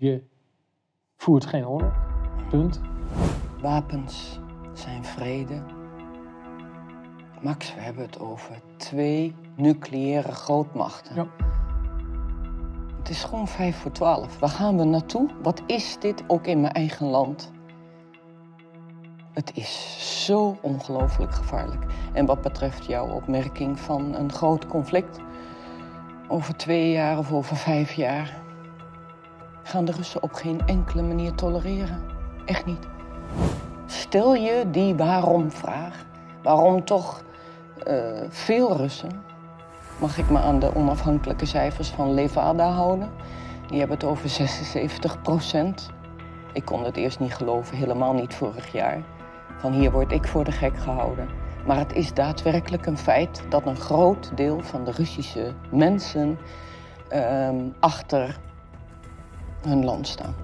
je voert geen oorlog. Punt. Wapens zijn vrede. Max, we hebben het over twee nucleaire grootmachten. Ja. Het is gewoon vijf voor twaalf. Waar gaan we naartoe? Wat is dit ook in mijn eigen land? Het is zo ongelooflijk gevaarlijk. En wat betreft jouw opmerking van een groot conflict over twee jaar of over vijf jaar, gaan de Russen op geen enkele manier tolereren. Echt niet. Stel je die waarom-vraag. Waarom toch eh, veel Russen? Mag ik me aan de onafhankelijke cijfers van Levada houden? Die hebben het over 76 procent. Ik kon het eerst niet geloven, helemaal niet vorig jaar. Van hier word ik voor de gek gehouden. Maar het is daadwerkelijk een feit dat een groot deel van de Russische mensen ehm, achter hun land staan.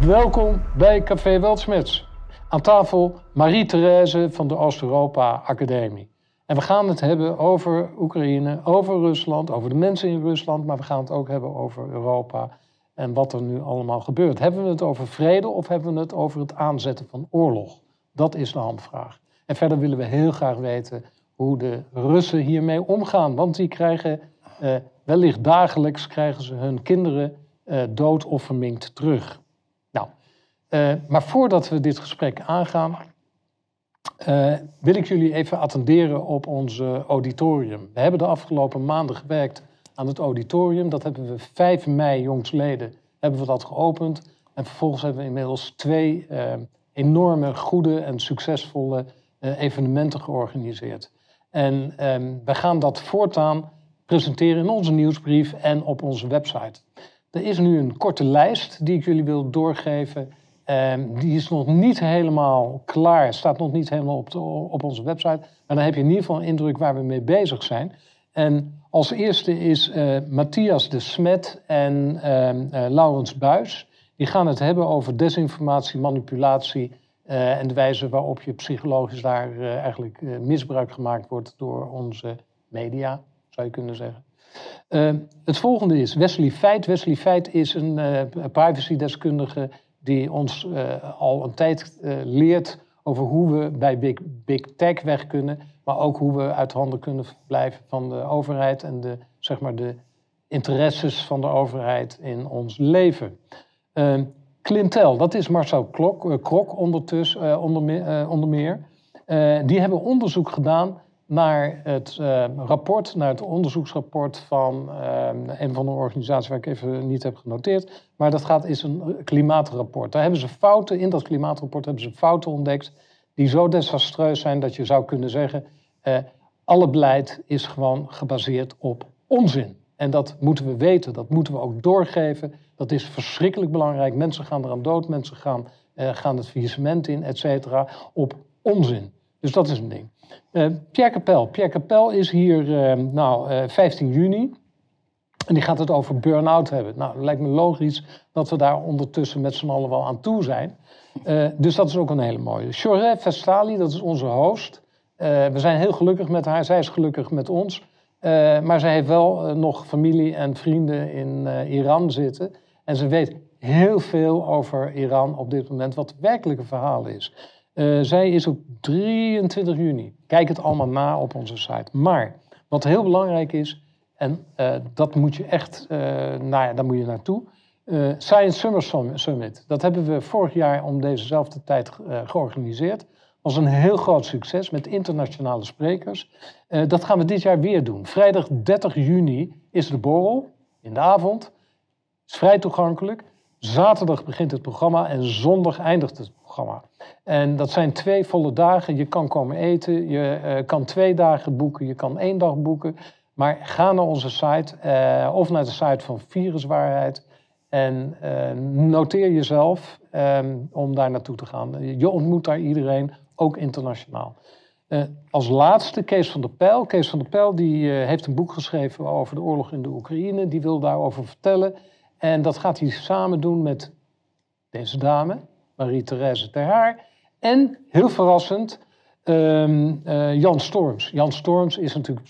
Welkom bij Café Weltsmets. Aan tafel Marie-Thérèse van de Oost-Europa Academie. En we gaan het hebben over Oekraïne, over Rusland, over de mensen in Rusland, maar we gaan het ook hebben over Europa en wat er nu allemaal gebeurt. Hebben we het over vrede of hebben we het over het aanzetten van oorlog? Dat is de handvraag. En verder willen we heel graag weten hoe de Russen hiermee omgaan. Want die krijgen wellicht dagelijks krijgen ze hun kinderen eh, dood of verminkt terug. Nou, eh, maar voordat we dit gesprek aangaan, eh, wil ik jullie even attenderen op ons auditorium. We hebben de afgelopen maanden gewerkt aan het auditorium. Dat hebben we 5 mei jongsleden hebben we dat geopend. En vervolgens hebben we inmiddels twee eh, enorme, goede en succesvolle eh, evenementen georganiseerd. En ehm, we gaan dat voortaan presenteren in onze nieuwsbrief en op onze website. Er is nu een korte lijst die ik jullie wil doorgeven. Ehm, die is nog niet helemaal klaar, staat nog niet helemaal op, op onze website. Maar dan heb je in ieder geval een indruk waar we mee bezig zijn. En als eerste is uh, Matthias de Smet en uh, Laurens Buis. Die gaan het hebben over desinformatie, manipulatie uh, en de wijze waarop je psychologisch daar eigenlijk misbruik gemaakt wordt door onze media, zou je kunnen zeggen. het volgende is Wesley Feit. Wesley Feit is een privacydeskundige die ons al een tijd leert over hoe we bij big, big tech weg kunnen maar ook hoe we uit handen kunnen blijven van de overheid en de, zeg maar de interesses van de overheid in ons leven. Uh, Clintel, dat is Marcel Klok, uh, Krok ondertussen, uh, onder, onder meer. die hebben onderzoek gedaan naar het rapport, naar het onderzoeksrapport van een van de organisaties waar ik even niet heb genoteerd. Maar dat gaat, is een klimaatrapport. Daar hebben ze fouten, in dat klimaatrapport hebben ze fouten ontdekt die zo desastreus zijn dat je zou kunnen zeggen, uh, alle beleid is gewoon gebaseerd op onzin. En dat moeten we weten, dat moeten we ook doorgeven. Dat is verschrikkelijk belangrijk. Mensen gaan eraan dood, mensen gaan, uh, gaan het faillissement in, et cetera, op onzin. Dus dat is een ding. Uh, Pierre Capel. Pierre Capel is hier nou, 15 juni. En die gaat het over burn-out hebben. Nou, het lijkt me logisch dat we daar ondertussen met z'n allen wel aan toe zijn. Uh, dus dat is ook een hele mooie. Choré Vestali, dat is onze host. Uh, we zijn heel gelukkig met haar, zij is gelukkig met ons. Uh, maar zij heeft wel nog familie en vrienden in Iran zitten. En ze weet heel veel over Iran op dit moment, wat het werkelijke verhaal is. Zij is op 23 juni. Kijk het allemaal na op onze site. Maar wat heel belangrijk is, en dat moet je echt, nou ja, daar moet je naartoe. Uh, Science Summer Summit, dat hebben we vorig jaar om dezezelfde tijd uh, georganiseerd. was een heel groot succes met internationale sprekers. Uh, dat gaan we dit jaar weer doen. Vrijdag 30 juni is de borrel in de avond. Is vrij toegankelijk. Zaterdag begint het programma en zondag eindigt het En dat zijn twee volle dagen. Je kan komen eten, je kan twee dagen boeken, je kan één dag boeken. Maar ga naar onze site of naar de site van Viruswaarheid. En uh, noteer jezelf um, om daar naartoe te gaan. Je ontmoet daar iedereen, ook internationaal. Als laatste Kees van der Pijl. Kees van der Pijl die, heeft een boek geschreven over de oorlog in de Oekraïne. Die wil daarover vertellen. En dat gaat hij samen doen met deze dame, Marie-Thérèse Terhaar. En, heel verrassend, um, Jan Storms. Jan Storms is natuurlijk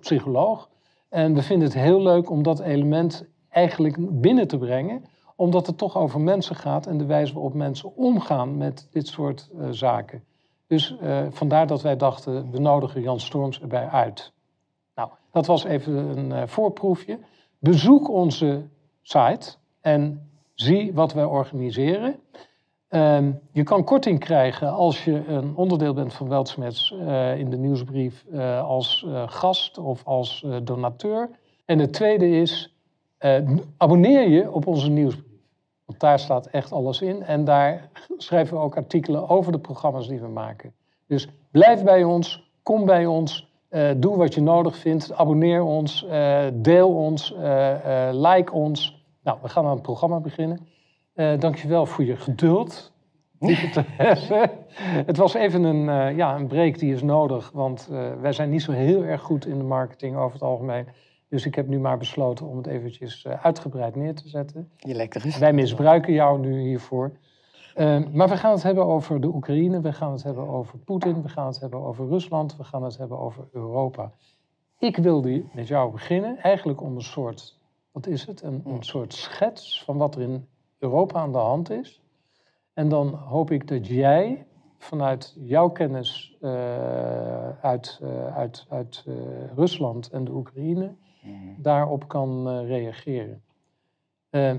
psycholoog. En we vinden het heel leuk om dat element eigenlijk binnen te brengen, omdat het toch over mensen gaat en de wijze waarop mensen omgaan met dit soort uh, zaken. Dus uh, vandaar dat wij dachten, we nodigen Jan Storms erbij uit. Nou, dat was even een voorproefje. Bezoek onze site en zie wat wij organiseren. Um, je kan korting krijgen als je een onderdeel bent van Weltsmets uh, in de nieuwsbrief uh, als uh, gast of als donateur. En het tweede is, abonneer je op onze nieuwsbrief. Want daar staat echt alles in. En daar schrijven we ook artikelen over de programma's die we maken. Dus blijf bij ons, kom bij ons, doe wat je nodig vindt. Abonneer ons, deel ons, like ons. Nou, we gaan aan het programma beginnen. Uh, dankjewel voor je geduld. het was even een, uh, ja, een break die is nodig, want uh, wij zijn niet zo heel erg goed in de marketing over het algemeen. Dus ik heb nu maar besloten om het eventjes uitgebreid neer te zetten. Je lekker is. Wij misbruiken jou nu hiervoor. maar we gaan het hebben over de Oekraïne, we gaan het hebben over Poetin, we gaan het hebben over Rusland, we gaan het hebben over Europa. Ik wilde met jou beginnen, eigenlijk om een soort, wat is het, een, een soort schets van wat er in Europa aan de hand is. En dan hoop ik dat jij vanuit jouw kennis uh, uit, uh, uit, uit uh, Rusland en de Oekraïne mm. daarop kan reageren.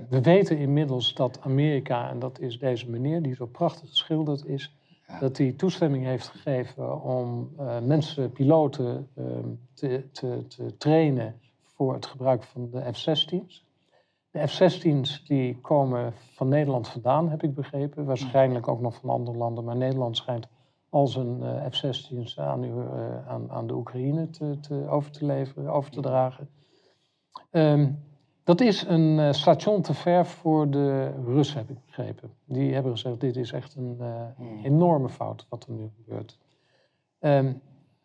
we weten inmiddels dat Amerika, en dat is deze meneer die zo prachtig geschilderd is, ja. dat hij toestemming heeft gegeven om mensen, piloten, te, te, te trainen voor het gebruik van de F-16's. De F-16's die komen van Nederland vandaan, heb ik begrepen. Waarschijnlijk ook nog van andere landen. Maar Nederland schijnt al zijn uh, F-16's aan, uh, aan, aan, de Oekraïne te, te, over te leveren, over te dragen. Um, dat is een uh, station te ver voor de Russen, heb ik begrepen. Die hebben gezegd, dit is echt een hmm. enorme fout wat er nu gebeurt. Um,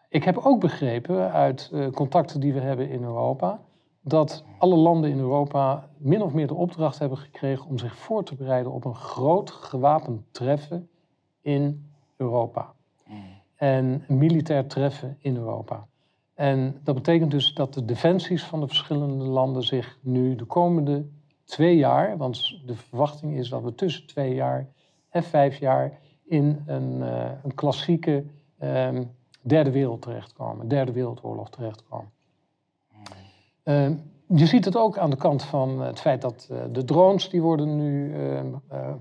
ik heb ook begrepen uit contacten die we hebben in Europa dat alle landen in Europa min of meer de opdracht hebben gekregen om zich voor te bereiden op een groot gewapend treffen in Europa. En een militair treffen in Europa. En dat betekent dus dat de defensies van de verschillende landen zich nu de komende twee jaar, want de verwachting is dat we tussen twee jaar en vijf jaar in een, uh, een klassieke um, derde wereld terechtkomen, derde wereldoorlog terechtkomen. Uh, je ziet het ook aan de kant van het feit dat uh, de drones die worden nu uh,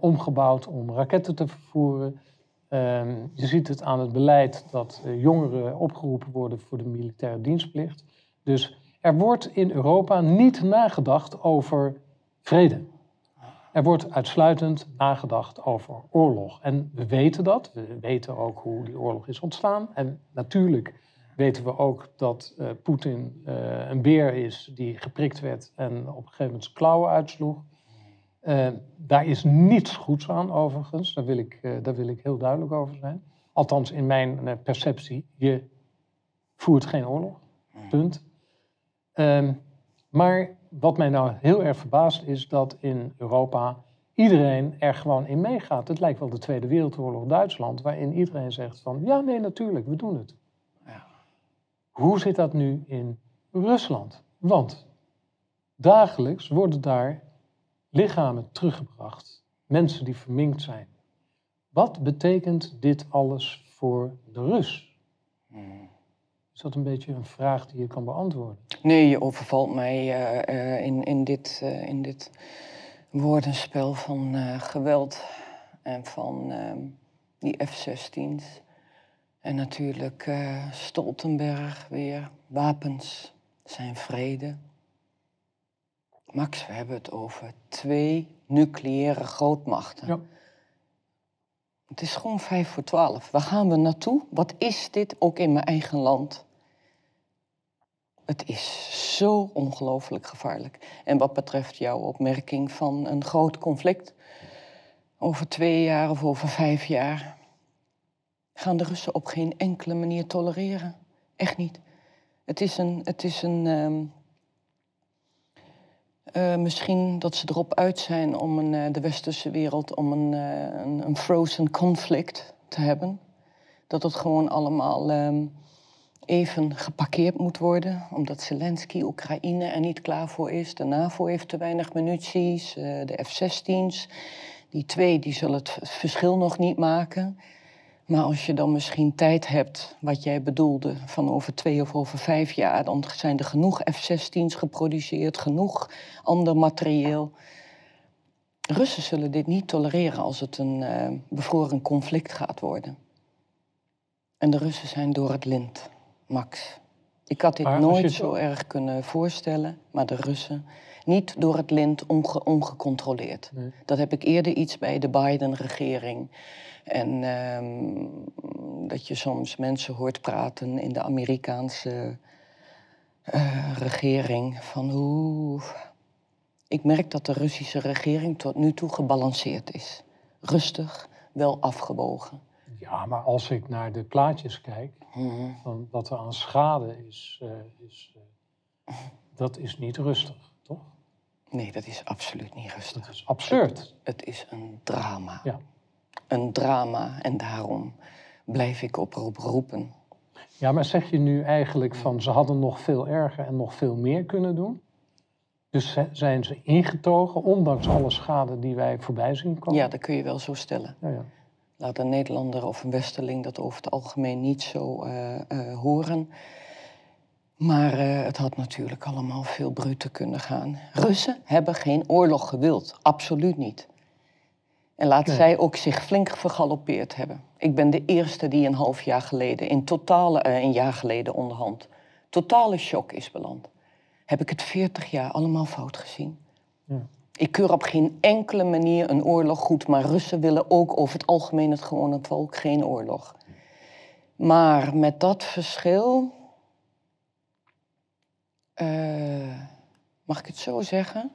omgebouwd om raketten te vervoeren. Ehm, je ziet het aan het beleid dat jongeren opgeroepen worden voor de militaire dienstplicht. Dus er wordt in Europa niet nagedacht over vrede. Er wordt uitsluitend nagedacht over oorlog. En we weten dat. We weten ook hoe die oorlog is ontstaan. En natuurlijk weten we ook dat uh, Poetin uh, een beer is die geprikt werd en op een gegeven moment zijn klauwen uitsloeg. Uh, daar is niets goeds aan, overigens. Daar wil ik, daar wil ik heel duidelijk over zijn. Althans, in mijn perceptie, je voert geen oorlog. Punt. Ehm, maar wat mij nou heel erg verbaast is dat in Europa iedereen er gewoon in meegaat. Het lijkt wel de Tweede Wereldoorlog Duitsland, waarin iedereen zegt van ja, nee, natuurlijk, we doen het. Hoe zit dat nu in Rusland? Want dagelijks worden daar lichamen teruggebracht, mensen die verminkt zijn. Wat betekent dit alles voor de Rus? Is dat een beetje een vraag die je kan beantwoorden? Nee, je overvalt mij uh, uh, in, in, dit, uh, in dit woordenspel van geweld en van die F-16's. En natuurlijk uh, Stoltenberg weer, wapens zijn vrede. Max, we hebben het over twee nucleaire grootmachten. Ja. Het is gewoon vijf voor twaalf. Waar gaan we naartoe? Wat is dit ook in mijn eigen land? Het is zo ongelooflijk gevaarlijk. En wat betreft jouw opmerking van een groot conflict over twee jaar of over vijf jaar, gaan de Russen op geen enkele manier tolereren. Echt niet. Het is een. Het is een um, uh, misschien dat ze erop uit zijn om een, uh, de westerse wereld om een, uh, een, een, frozen conflict te hebben. Dat het gewoon allemaal um, even geparkeerd moet worden, omdat Zelensky Oekraïne er niet klaar voor is. De NAVO heeft te weinig munities, eh, de F-16's. Die twee die zullen het verschil nog niet maken. Maar als je dan misschien tijd hebt, wat jij bedoelde, van over twee of over vijf jaar, dan zijn er genoeg F-16's geproduceerd, genoeg ander materieel. Russen zullen dit niet tolereren als het een uh, bevroren conflict gaat worden. En de Russen zijn door het lint, Max. Ik had dit nooit zo erg kunnen voorstellen, maar de Russen niet door het lint onge ongecontroleerd. Dat heb ik eerder iets bij de Biden-regering. En um, dat je soms mensen hoort praten in de Amerikaanse uh, regering van hoe. Ik merk dat de Russische regering tot nu toe gebalanceerd is. Rustig, wel afgewogen. Ja, maar als ik naar de plaatjes kijk, mm van wat er aan schade is, uh, is uh, dat is niet rustig, toch? Nee, dat is absoluut niet rustig. Dat is absurd. Het, het is een drama. Ja een drama en daarom blijf ik oproep roepen. Ja, maar zeg je nu eigenlijk van ze hadden nog veel erger en nog veel meer kunnen doen? Dus zijn ze ingetogen, ondanks alle schade die wij voorbij zien komen? Ja, dat kun je wel zo stellen. Ja, ja. Laat een Nederlander of een Westerling dat over het algemeen niet zo uh, uh, horen. Maar uh, het had natuurlijk allemaal veel bruter kunnen gaan. Russen hebben geen oorlog gewild, absoluut niet. En laat zij ook zich flink vergalopeerd hebben. Ik ben de eerste die een half jaar geleden, in totale, uh, een jaar geleden onderhand, totale shock is beland. Heb ik het 40 jaar allemaal fout gezien? Ja. Ik keur op geen enkele manier een oorlog goed, maar Russen willen ook over het algemeen het gewone volk geen oorlog. Maar met dat verschil, uh, mag ik het zo zeggen?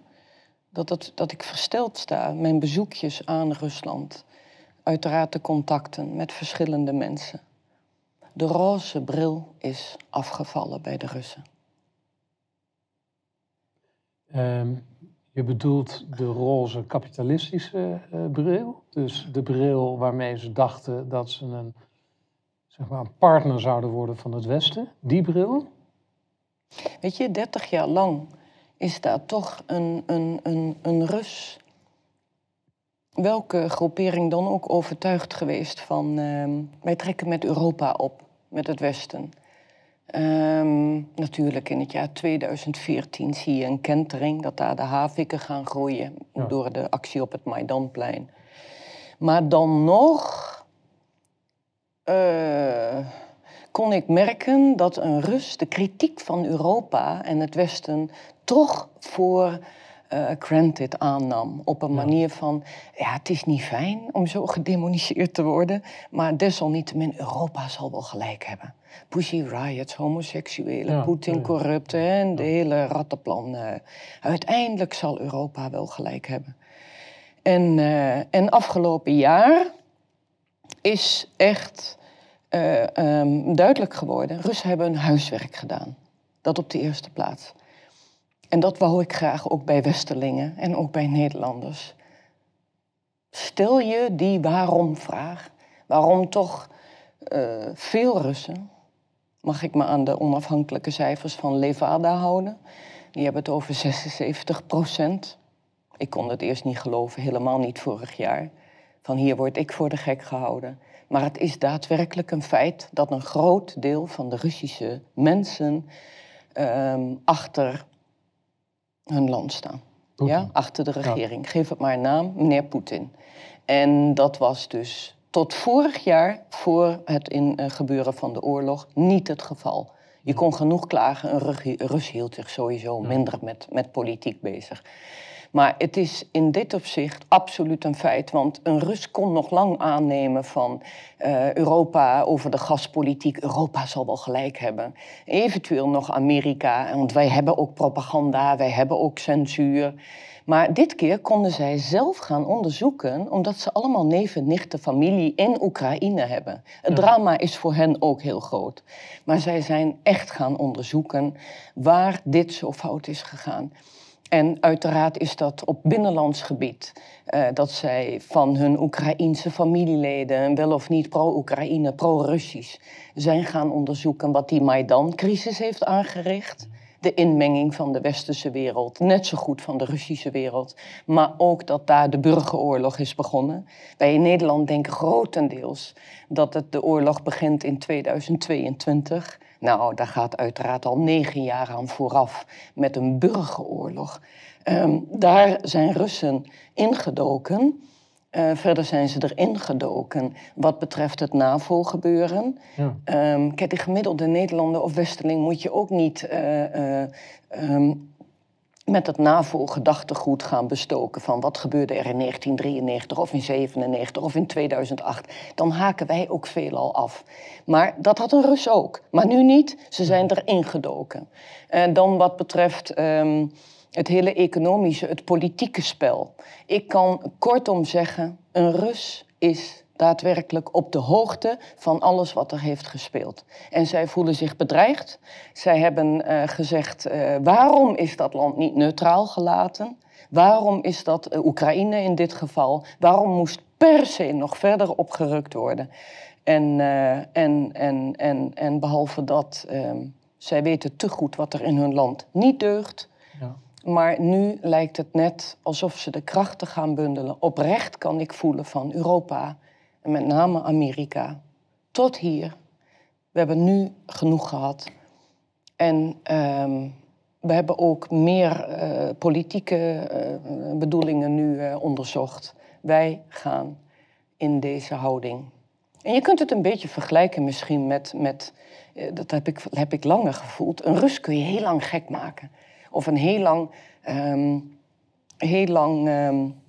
Dat, het, dat ik versteld sta. Mijn bezoekjes aan Rusland. Uiteraard de contacten met verschillende mensen. De roze bril is afgevallen bij de Russen. Um, je bedoelt de roze kapitalistische uh, bril? Dus de bril waarmee ze dachten dat ze een, zeg maar, een partner zouden worden van het Westen? Die bril? Weet je, 30 jaar lang is daar toch een, een, een, een Rus, welke groepering dan ook, overtuigd geweest van uh, wij trekken met Europa op, met het Westen. Um, natuurlijk in het jaar 2014 zie je een kentering, dat daar de haviken gaan groeien door de actie op het Maidanplein. Maar dan nog uh, kon ik merken dat een Rus de kritiek van Europa en het Westen toch voor uh, granted aannam. Op een manier van, ja, het is niet fijn om zo gedemoniseerd te worden, maar desalniettemin, Europa zal wel gelijk hebben. Pussy riots, homoseksuelen, ja, Poetin corrupt en de hele rattenplan. Uh, uiteindelijk zal Europa wel gelijk hebben. En, uh, en afgelopen jaar is echt um, duidelijk geworden, Russen hebben hun huiswerk gedaan. Dat op de eerste plaats. En dat wou ik graag ook bij Westerlingen en ook bij Nederlanders. Stel je die waarom-vraag. Waarom toch uh, veel Russen, mag ik me aan de onafhankelijke cijfers van Levada houden, die hebben het over 76 procent. Ik kon het eerst niet geloven, helemaal niet vorig jaar. Van hier word ik voor de gek gehouden. Maar het is daadwerkelijk een feit dat een groot deel van de Russische mensen um, achter hun land staan. Ja, achter de regering. Geef het maar een naam, meneer Poetin. En dat was dus tot vorig jaar, voor het in, uh, gebeuren van de oorlog, niet het geval. Je kon genoeg klagen, een Rus hield zich sowieso minder met, met politiek bezig. Maar het is in dit opzicht absoluut een feit. Want een Rus kon nog lang aannemen van uh, Europa over de gaspolitiek. Europa zal wel gelijk hebben. Eventueel nog Amerika, want wij hebben ook propaganda, wij hebben ook censuur. Maar dit keer konden zij zelf gaan onderzoeken, omdat ze allemaal neven, nichten, familie in Oekraïne hebben. Het drama is voor hen ook heel groot. Maar zij zijn echt gaan onderzoeken waar dit zo fout is gegaan. En uiteraard is dat op binnenlands gebied. Uh, dat zij van hun Oekraïense familieleden, wel of niet pro-Oekraïne, pro-Russisch, zijn gaan onderzoeken wat die Maidan-crisis heeft aangericht. De inmenging van de westerse wereld, net zo goed van de Russische wereld. Maar ook dat daar de burgeroorlog is begonnen. Wij in Nederland denken grotendeels dat het de oorlog begint in 2022. Nou, daar gaat uiteraard al negen jaar aan vooraf met een burgeroorlog. Um, daar zijn Russen ingedoken. Uh, verder zijn ze erin gedoken wat betreft het NAVO-gebeuren. Ja. Um, kijk, de gemiddelde Nederlander of Westerling moet je ook niet uh, uh, um, met het NAVO-gedachtegoed gaan bestoken van wat gebeurde er in 1993 of in 1997 of in 2008. Dan haken wij ook veelal af. Maar dat had een Rus ook. Maar nu niet, ze zijn erin gedoken. En dan wat betreft um, het hele economische, het politieke spel. Ik kan kortom zeggen, een Rus is daadwerkelijk op de hoogte van alles wat er heeft gespeeld. En zij voelen zich bedreigd. Zij hebben uh, gezegd, uh, waarom is dat land niet neutraal gelaten? Waarom is dat uh, Oekraïne in dit geval? Waarom moest per se nog verder opgerukt worden? En, en, en, en, en behalve dat, ehm, zij weten te goed wat er in hun land niet deugt. Ja. Maar nu lijkt het net alsof ze de krachten gaan bundelen. Oprecht kan ik voelen van Europa en met name Amerika, tot hier. We hebben nu genoeg gehad. En um, we hebben ook meer uh, politieke uh, bedoelingen nu uh, onderzocht. Wij gaan in deze houding. En je kunt het een beetje vergelijken misschien met, met dat heb ik, heb ik langer gevoeld, een Rus kun je heel lang gek maken. Of een heel lang, um, heel lang um,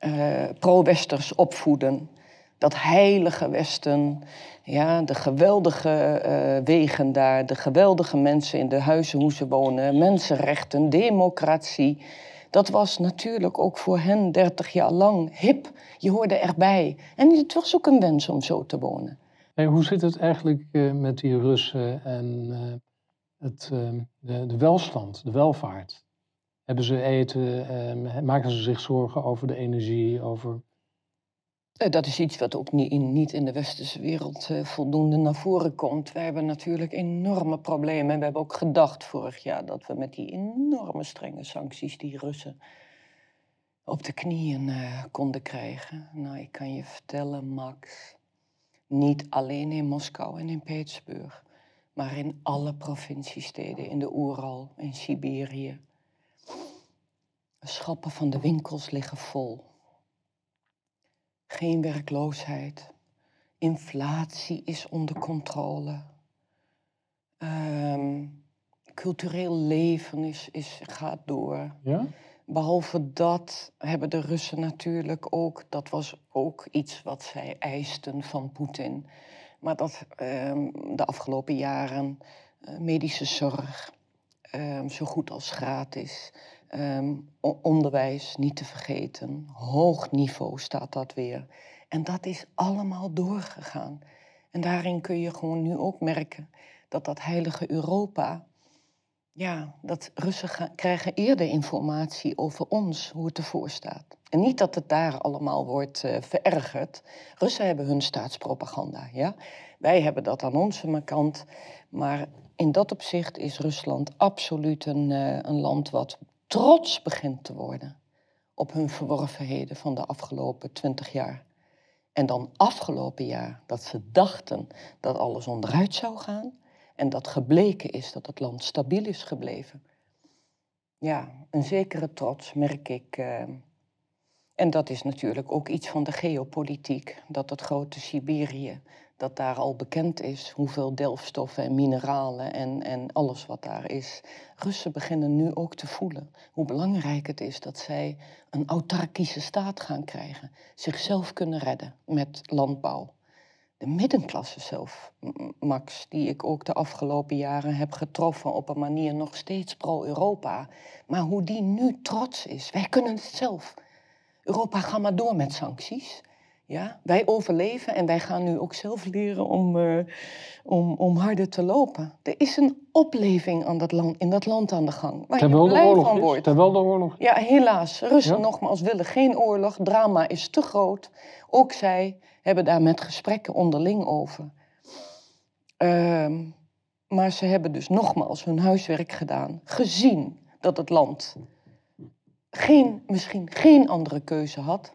uh, pro-westers opvoeden. Dat heilige Westen, ja, de geweldige uh, wegen daar, de geweldige mensen in de huizen hoe ze wonen, mensenrechten, democratie. Dat was natuurlijk ook voor hen 30 jaar lang hip. Je hoorde erbij. En het was ook een wens om zo te wonen. Hoe zit het eigenlijk uh, met die Russen en het, de, de welstand, de welvaart? Hebben ze eten? Uh, maken ze zich zorgen over de energie? Over... Eh, dat is iets wat ook niet in, de westerse wereld uh, voldoende naar voren komt. Wij hebben natuurlijk enorme problemen. We hebben ook gedacht vorig jaar dat we met die enorme strenge sancties die Russen op de knieën uh, konden krijgen. Nou, ik kan je vertellen, Max, niet alleen in Moskou en in Petersburg, maar in alle provinciesteden, in de Oeral, in Siberië, de schappen van de winkels liggen vol. Geen werkloosheid. Inflatie is onder controle. Um, cultureel leven is, is, gaat door. Ja? Behalve dat hebben de Russen natuurlijk ook, dat was ook iets wat zij eisten van Poetin. Maar dat um, de afgelopen jaren uh, medische zorg um, zo goed als gratis. Um, onderwijs niet te vergeten. Hoog niveau staat dat weer. En dat is allemaal doorgegaan. En daarin kun je gewoon nu ook merken dat dat heilige Europa. Ja, dat Russen krijgen eerder informatie over ons, hoe het ervoor staat. En niet dat het daar allemaal wordt uh, verergerd. Russen hebben hun staatspropaganda, ja. Wij hebben dat aan onze kant. Maar in dat opzicht is Rusland absoluut een, uh, een land wat trots begint te worden op hun verworvenheden van de afgelopen twintig jaar. En dan afgelopen jaar dat ze dachten dat alles onderuit zou gaan en dat gebleken is dat het land stabiel is gebleven. Ja, een zekere trots merk ik. Uh, en dat is natuurlijk ook iets van de geopolitiek, dat het grote Siberië dat daar al bekend is hoeveel delfstoffen en mineralen en, en alles wat daar is. Russen beginnen nu ook te voelen hoe belangrijk het is dat zij een autarkische staat gaan krijgen, zichzelf kunnen redden met landbouw. De middenklasse zelf, Max, die ik ook de afgelopen jaren heb getroffen op een manier nog steeds pro-Europa, maar hoe die nu trots is. Wij kunnen het zelf. Europa, ga maar door met sancties. Ja, wij overleven en wij gaan nu ook zelf leren om, eh, om, om harder te lopen. Er is een opleving aan dat land, in dat land aan de gang. Waar Terwijl je de blij oorlog van is. wordt. Terwijl de oorlog is. Ja, helaas. Russen Ja? nogmaals willen geen oorlog. Drama is te groot. Ook zij hebben daar met gesprekken onderling over. Ehm, maar ze hebben dus nogmaals hun huiswerk gedaan. Gezien dat het land geen, misschien geen andere keuze had.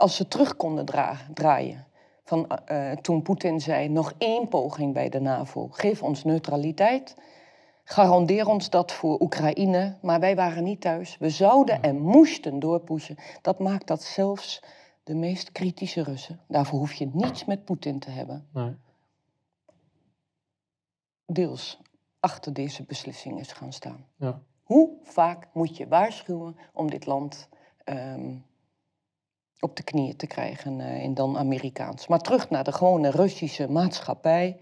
Als ze terug konden dra- draaien. Van, eh, toen Poetin zei, nog één poging bij de NAVO. Geef ons neutraliteit. Garandeer ons dat voor Oekraïne. Maar wij waren niet thuis. We zouden en moesten doorpushen. Dat maakt dat zelfs de meest kritische Russen. Daarvoor hoef je niets met Poetin te hebben. Nee. Deels achter deze beslissing is gaan staan. Ja. Hoe vaak moet je waarschuwen om dit land ehm, op de knieën te krijgen eh, in dan Amerikaans? Maar terug naar de gewone Russische maatschappij.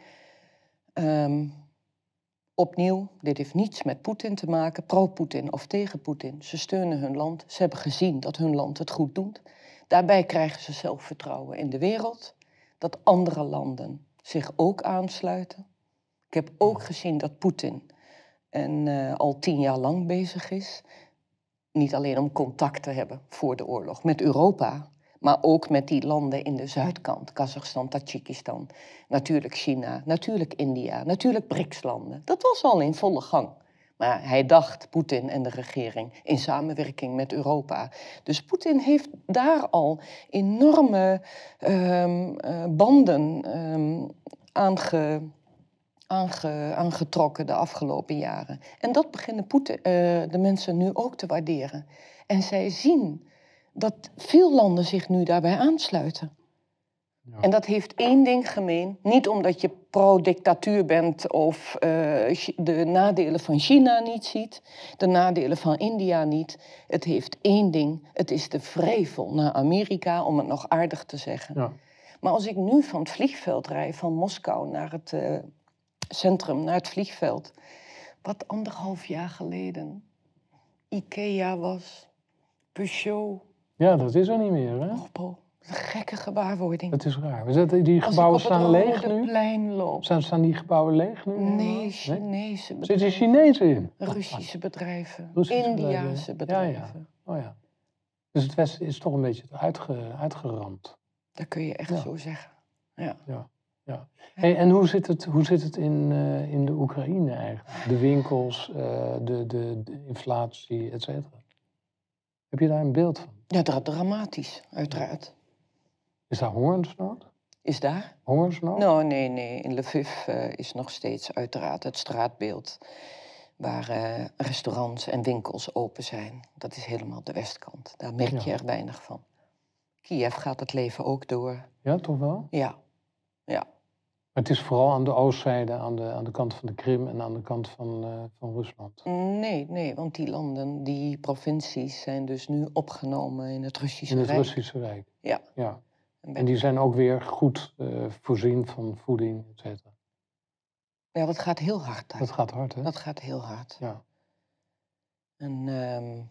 Ehm, opnieuw, dit heeft niets met Poetin te maken, pro-Poetin of tegen Poetin. Ze steunen hun land. Ze hebben gezien dat hun land het goed doet. Daarbij krijgen ze zelfvertrouwen in de wereld, dat andere landen zich ook aansluiten. Ik heb ook gezien dat Poetin en eh, al tien jaar lang bezig is. Niet alleen om contact te hebben voor de oorlog met Europa, maar ook met die landen in de zuidkant, Kazachstan, Tajikistan, natuurlijk China, natuurlijk India, natuurlijk BRICS-landen. Dat was al in volle gang. Maar hij dacht, Poetin en de regering, in samenwerking met Europa. Dus Poetin heeft daar al enorme ehm, eh, banden ehm, aange, aange- aangetrokken de afgelopen jaren. En dat beginnen Poetin, eh, de mensen nu ook te waarderen. En zij zien dat veel landen zich nu daarbij aansluiten. Ja. En dat heeft één ding gemeen. Niet omdat je pro-dictatuur bent of eh, de nadelen van China niet ziet, de nadelen van India niet. Het heeft één ding. Het is de vrevel naar Amerika, om het nog aardig te zeggen. Ja. Maar als ik nu van het vliegveld rijd, van Moskou naar het eh, centrum, naar het vliegveld, wat anderhalf jaar geleden Ikea was, Peugeot, ja, dat is er niet meer. Hè? Opel. Een gekke gewaarwording. Dat is raar. Zetten- Die gebouwen het staan leeg nu. plein loop. Staan, staan die gebouwen leeg nu? Nee, Chinese Zitten bedrijven, Chinezen in? Russische bedrijven, Russische Indiase bedrijven. bedrijven. Ja, ja. Oh ja. Dus het Westen is toch een beetje uitge, uitgeramd. Dat kun je echt Ja. zo zeggen. Ja. Hey, en hoe zit het, hoe zit het in, eh, in de Oekraïne eigenlijk? De winkels, eh, de, de, de inflatie, et cetera. Heb je daar een beeld van? ja, dra- dramatisch, uiteraard. Is daar hongersnood? Is daar? Hongersnood? Nou, nee, nee. In Lviv eh, is nog steeds uiteraard het straatbeeld waar restaurants en winkels open zijn. Dat is helemaal de westkant. Daar merk je Ja. er weinig van. Kiev gaat het leven ook door. Ja, toch wel? Ja, ja. Het is vooral aan de oostzijde, aan de, aan de kant van de Krim en aan de kant van, eh, van Rusland. Nee, nee, want die landen, die provincies zijn dus nu opgenomen in het Russische In het Rijk. Russische Rijk. Ja. ja. En die zijn ook weer goed eh, voorzien van voeding, et cetera. Ja, dat gaat heel hard daar. Dat gaat hard, hè? Dat gaat heel hard. Ja. En ehm,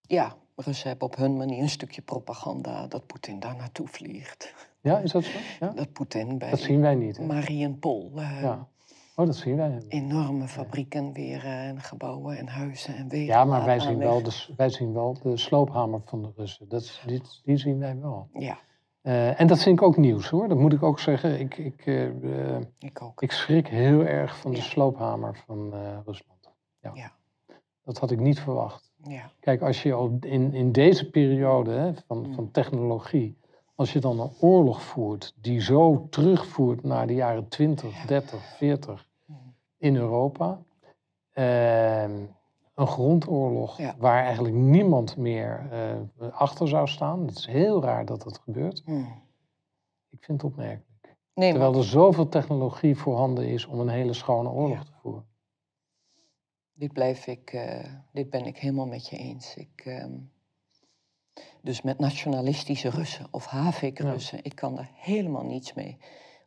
ja, Russen hebben op hun manier een stukje propaganda dat Poetin daar naartoe vliegt. ja, is dat zo? Ja? Dat Poetin bij Dat zien wij niet, hè? Mariupol eh, Ja. Oh, dat zien wij enorme fabrieken weer en gebouwen en huizen en wegen. Ja, maar wij zien, wel de, wij zien wel de sloophamer van de Russen. Dat, die, die zien wij wel. Ja, Eh, en dat vind ik ook nieuws, hoor. Dat moet ik ook zeggen. Ik, ik, eh, ik ook. ik schrik heel erg van de sloophamer van Rusland. Ja. Ja. Dat had ik niet verwacht. Ja, Kijk, als je al in, in deze periode hè, van, Mm. van technologie, als je dan een oorlog voert die zo terugvoert naar de jaren 20, 30, 40 Mm. in Europa, ehm, een grondoorlog Ja. waar eigenlijk niemand meer eh, achter zou staan. Het is heel raar dat dat gebeurt. Hm. Ik vind het opmerkelijk. Nee, Terwijl er zoveel technologie voorhanden is om een hele schone oorlog Ja. te voeren. Dit blijf ik, eh, dit ben ik helemaal met je eens. Ik, ehm, dus met nationalistische Russen of Havik-Russen, ik kan daar helemaal niets mee.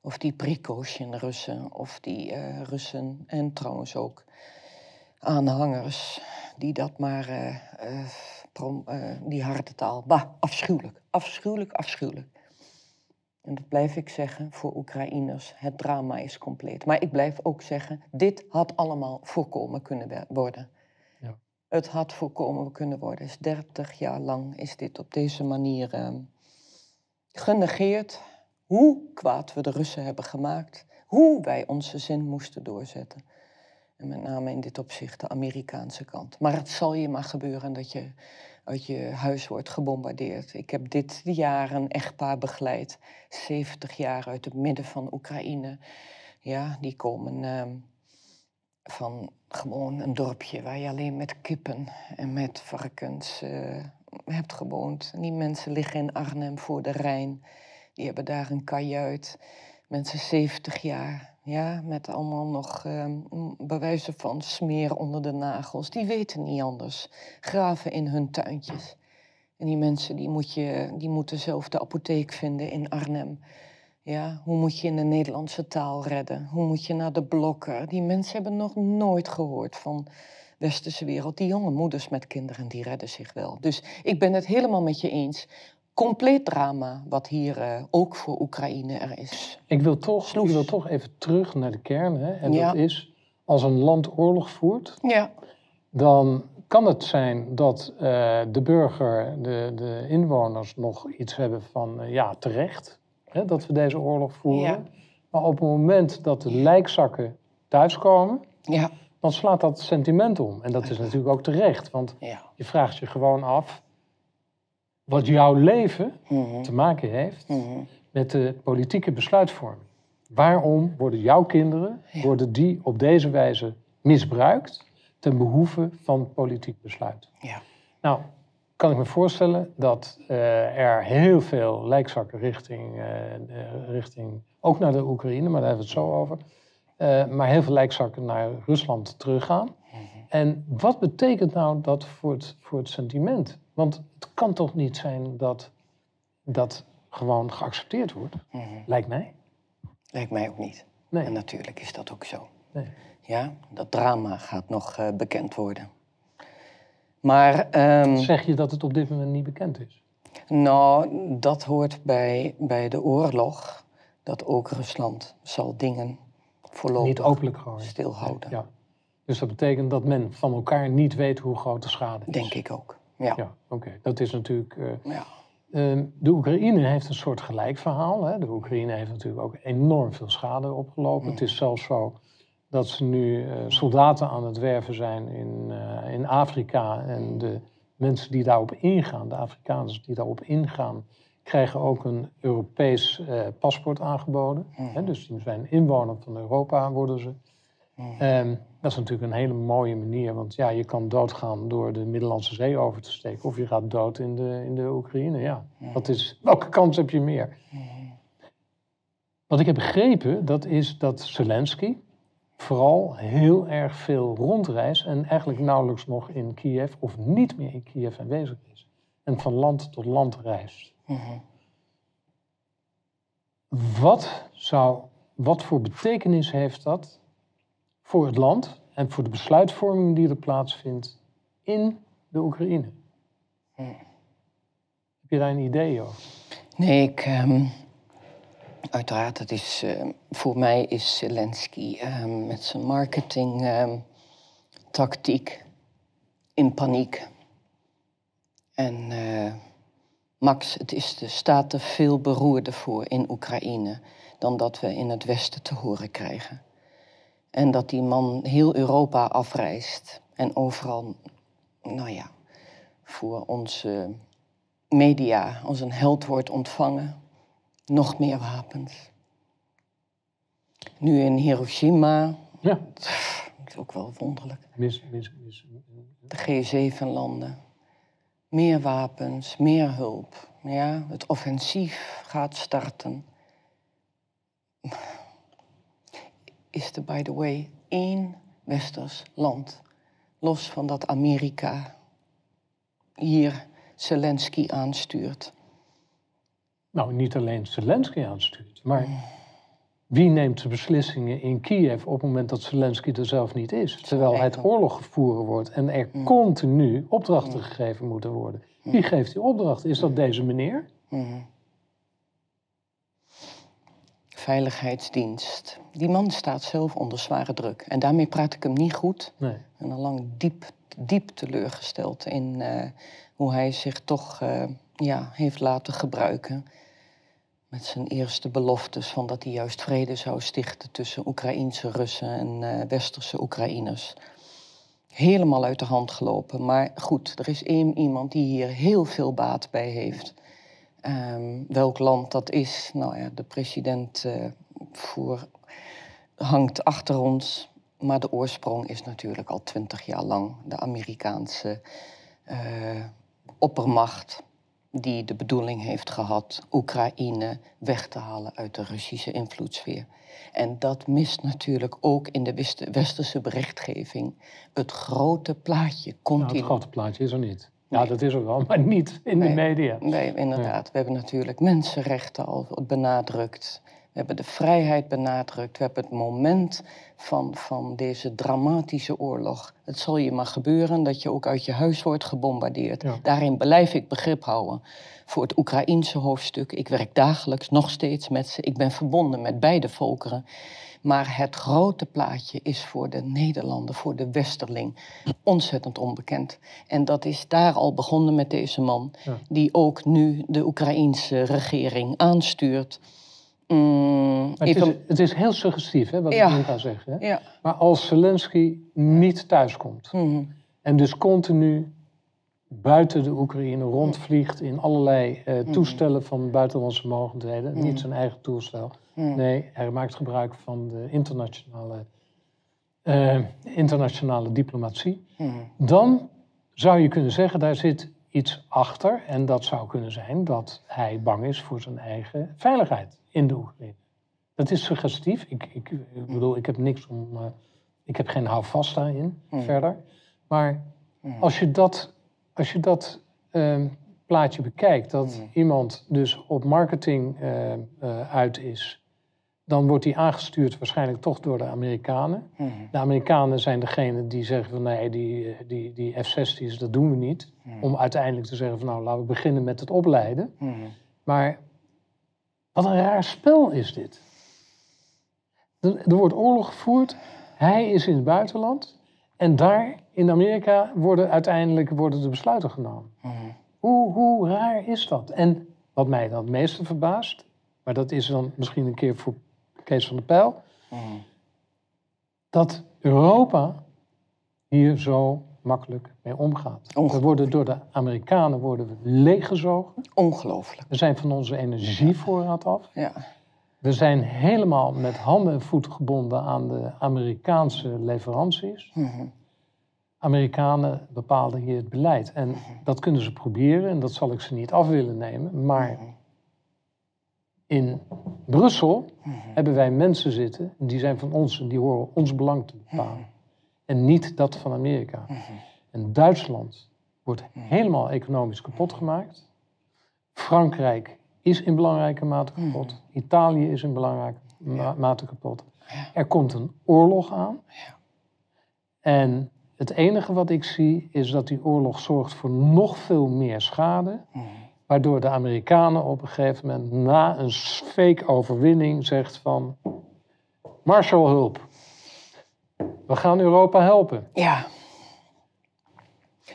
Of die Prigozhin-Russen, of die eh, Russen en trouwens ook aanhangers die dat maar prom- eh, die harde taal. Bah, afschuwelijk, afschuwelijk, afschuwelijk. En dat blijf ik zeggen voor Oekraïners. Het drama is compleet. Maar ik blijf ook zeggen, dit had allemaal voorkomen kunnen worden. Ja. Het had voorkomen kunnen worden. Dus 30 jaar lang is dit op deze manier ehm, genegeerd. Hoe kwaad we de Russen hebben gemaakt. Hoe wij onze zin moesten doorzetten. En met name in dit opzicht de Amerikaanse kant. Maar het zal je maar gebeuren dat je uit je huis wordt gebombardeerd. Ik heb dit jaar een echtpaar begeleid. 70 jaar uit het midden van Oekraïne. Ja, die komen ehm, van gewoon een dorpje waar je alleen met kippen en met varkens eh, hebt gewoond. En die mensen liggen in Arnhem voor de Rijn. Die hebben daar een kajuit. Mensen 70 jaar, ja, met allemaal nog ehm, bewijzen van smeer onder de nagels. Die weten niet anders. Graven in hun tuintjes. En die mensen die, moet je, die moeten zelf de apotheek vinden in Arnhem. Ja, hoe moet je in de Nederlandse taal redden? Hoe moet je naar de blokker? Die mensen hebben nog nooit gehoord van westerse wereld. Die jonge moeders met kinderen, die redden zich wel. Dus ik ben het helemaal met je eens. Compleet drama wat hier eh, ook voor Oekraïne er is. Ik wil toch, ik wil toch even terug naar de kern. Hè? En Ja. dat is, als een land oorlog voert, Ja, dan kan het zijn dat eh, de burger, de, de inwoners nog iets hebben van, eh, ja, terecht, hè, dat we deze oorlog voeren. Ja. Maar op het moment dat de lijkzakken thuiskomen, ja, dan slaat dat sentiment om. En dat is natuurlijk ook terecht, want je vraagt je gewoon af wat jouw leven Mhm, te maken heeft mhm. met de politieke besluitvorming. Waarom worden jouw kinderen Ja. worden die op deze wijze misbruikt ten behoeve van politiek besluit? Ja. Nou, kan ik me voorstellen dat eh, er heel veel lijkzakken richting, eh, eh, richting, ook naar de Oekraïne, maar daar hebben we het zo over, maar heel veel lijkzakken naar Rusland teruggaan. En wat betekent nou dat voor het, voor het sentiment? Want het kan toch niet zijn dat dat gewoon geaccepteerd wordt, mhm. lijkt mij. Lijkt mij ook niet. En Nee. natuurlijk is dat ook zo. nee. Ja, dat drama gaat nog eh, bekend worden. Maar ehm, Zeg je dat het op dit moment niet bekend is? nou, dat hoort bij, bij de oorlog. Dat ook Rusland zal dingen voorlopig Niet openlijk stilhouden. Ja. Dus dat betekent dat men van elkaar niet weet hoe groot de schade is. Denk ik ook. Ja. Ja, oké. Dat is natuurlijk. eh, ja. ehm, de Oekraïne heeft een soort gelijk verhaal. Hè. De Oekraïne heeft natuurlijk ook enorm veel schade opgelopen. Het is zelfs zo dat ze nu eh, soldaten aan het werven zijn in, eh, in Afrika. En de mensen die daarop ingaan, de Afrikaners die daarop ingaan, krijgen ook een Europees paspoort aangeboden. Hè. Dus die zijn inwoner van Europa, worden ze. Ehm, dat is natuurlijk een hele mooie manier, want ja, je kan doodgaan door de Middellandse Zee over te steken, of je gaat dood in de, in de Oekraïne. Ja, dat is, welke kans heb je meer? Wat ik heb begrepen, dat is dat Zelensky vooral heel erg veel rondreist en eigenlijk nauwelijks nog in Kiev of niet meer in Kiev aanwezig is. En van land tot land reist. Mhm. Wat, zou, wat voor betekenis heeft dat voor het land en voor de besluitvorming die er plaatsvindt in de Oekraïne? Heb je daar een idee over? Nee, ik. ehm, uiteraard, het is, ehm, voor mij is Zelensky ehm, met zijn marketing ehm, tactiek in paniek. En eh, Max, het is de staat er veel beroerder voor in Oekraïne dan dat we in het Westen te horen krijgen. En dat die man heel Europa afreist en overal, nou ja, voor onze media als een held wordt ontvangen. Nog meer wapens. Nu in Hiroshima, Ja, dat is ook wel wonderlijk. mis, mis, mis. De G7-landen. Meer wapens, meer hulp. Ja, het offensief gaat starten. Is er, by the way, één westers land, los van dat Amerika hier Zelensky aanstuurt. Nou, niet alleen Zelensky aanstuurt, maar wie neemt de beslissingen in Kiev op het moment dat Zelensky er zelf niet is? Terwijl het oorlog gevoerd wordt en er Mm. continu opdrachten gegeven moeten worden. Wie geeft die opdracht? Is dat deze meneer? Veiligheidsdienst. Die man staat zelf onder zware druk. En daarmee praat ik hem niet goed. Nee. Ik ben al lang diep, diep teleurgesteld in eh, hoe hij zich toch eh, ja, heeft laten gebruiken. Met zijn eerste beloftes van dat hij juist vrede zou stichten tussen Oekraïense Russen en eh, Westerse Oekraïners. Helemaal uit de hand gelopen. Maar goed, er is één iemand die hier heel veel baat bij heeft. Ehm, welk land dat is, nou ja, de president eh, voor, hangt achter ons. Maar de oorsprong is natuurlijk al twintig jaar lang de Amerikaanse eh, oppermacht. Die de bedoeling heeft gehad Oekraïne weg te halen uit de Russische invloedssfeer. En dat mist natuurlijk ook in de west- westerse berichtgeving het grote plaatje. Nou, Continu. het grote plaatje is er niet. Ja, Nee. dat is er wel, maar niet in de media. Nee, inderdaad. We hebben natuurlijk mensenrechten al benadrukt. We hebben de vrijheid benadrukt. We hebben het moment van, van deze dramatische oorlog. Het zal je maar gebeuren dat je ook uit je huis wordt gebombardeerd. Ja. Daarin blijf ik begrip houden voor het Oekraïense hoofdstuk. Ik werk dagelijks nog steeds met ze. Ik ben verbonden met beide volkeren. Maar het grote plaatje is voor de Nederlander, voor de Westerling, ontzettend onbekend. En dat is daar al begonnen met deze man, Ja. die ook nu de Oekraïense regering aanstuurt. Mm, het, is, het is heel suggestief, hè, wat Ja. ik nu ga zeggen. Hè? ja. Maar als Zelensky niet thuiskomt mhm, en dus continu buiten de Oekraïne rondvliegt in allerlei eh, Mhm. toestellen van buitenlandse mogendheden, niet zijn eigen toestel, mhm, nee, hij maakt gebruik van de internationale, eh, internationale diplomatie, mhm, dan zou je kunnen zeggen, daar zit iets achter. En dat zou kunnen zijn dat hij bang is voor zijn eigen veiligheid in de Oekraïne. Dat is suggestief. Ik, ik, ik bedoel, ik heb niks om. eh, ik heb geen houvast daarin verder. Maar als je dat, als je dat ehm, plaatje bekijkt, dat Mm. iemand dus op marketing eh, eh, uit is, dan wordt hij aangestuurd waarschijnlijk toch door de Amerikanen. mhm, De Amerikanen zijn degene die zeggen van nee, die, eh, die, die F-16's, dat doen we niet. mhm, Om uiteindelijk te zeggen van nou, laten we beginnen met het opleiden. Maar wat een raar spel is dit. Er, er wordt oorlog gevoerd, hij is in het buitenland. En daar in Amerika worden uiteindelijk worden de besluiten genomen. mhm. Hoe, hoe raar is dat? En wat mij dan het meeste verbaast, maar dat is dan misschien een keer voor Kees van der Pijl, Mhm. dat Europa hier zo makkelijk mee omgaat. We worden door de Amerikanen worden we leeggezogen. Ongelooflijk. We zijn van onze energievoorraad af. Ja. We zijn helemaal met handen en voeten gebonden aan de Amerikaanse leveranties. Mhm. Amerikanen bepalen hier het beleid. En dat kunnen ze proberen en dat zal ik ze niet af willen nemen. Maar in Brussel hebben wij mensen zitten, en die zijn van ons en die horen ons belang te bepalen. En niet dat van Amerika. En Duitsland wordt helemaal economisch kapot gemaakt. Frankrijk is in belangrijke mate kapot. Italië is in belangrijke ma- mate kapot. Ja. Er komt een oorlog aan. Ja. En het enige wat ik zie is dat die oorlog zorgt voor nog veel meer schade. Mhm. Waardoor de Amerikanen op een gegeven moment na een fake overwinning zegt van Marshallhulp. We gaan Europa helpen. Ja.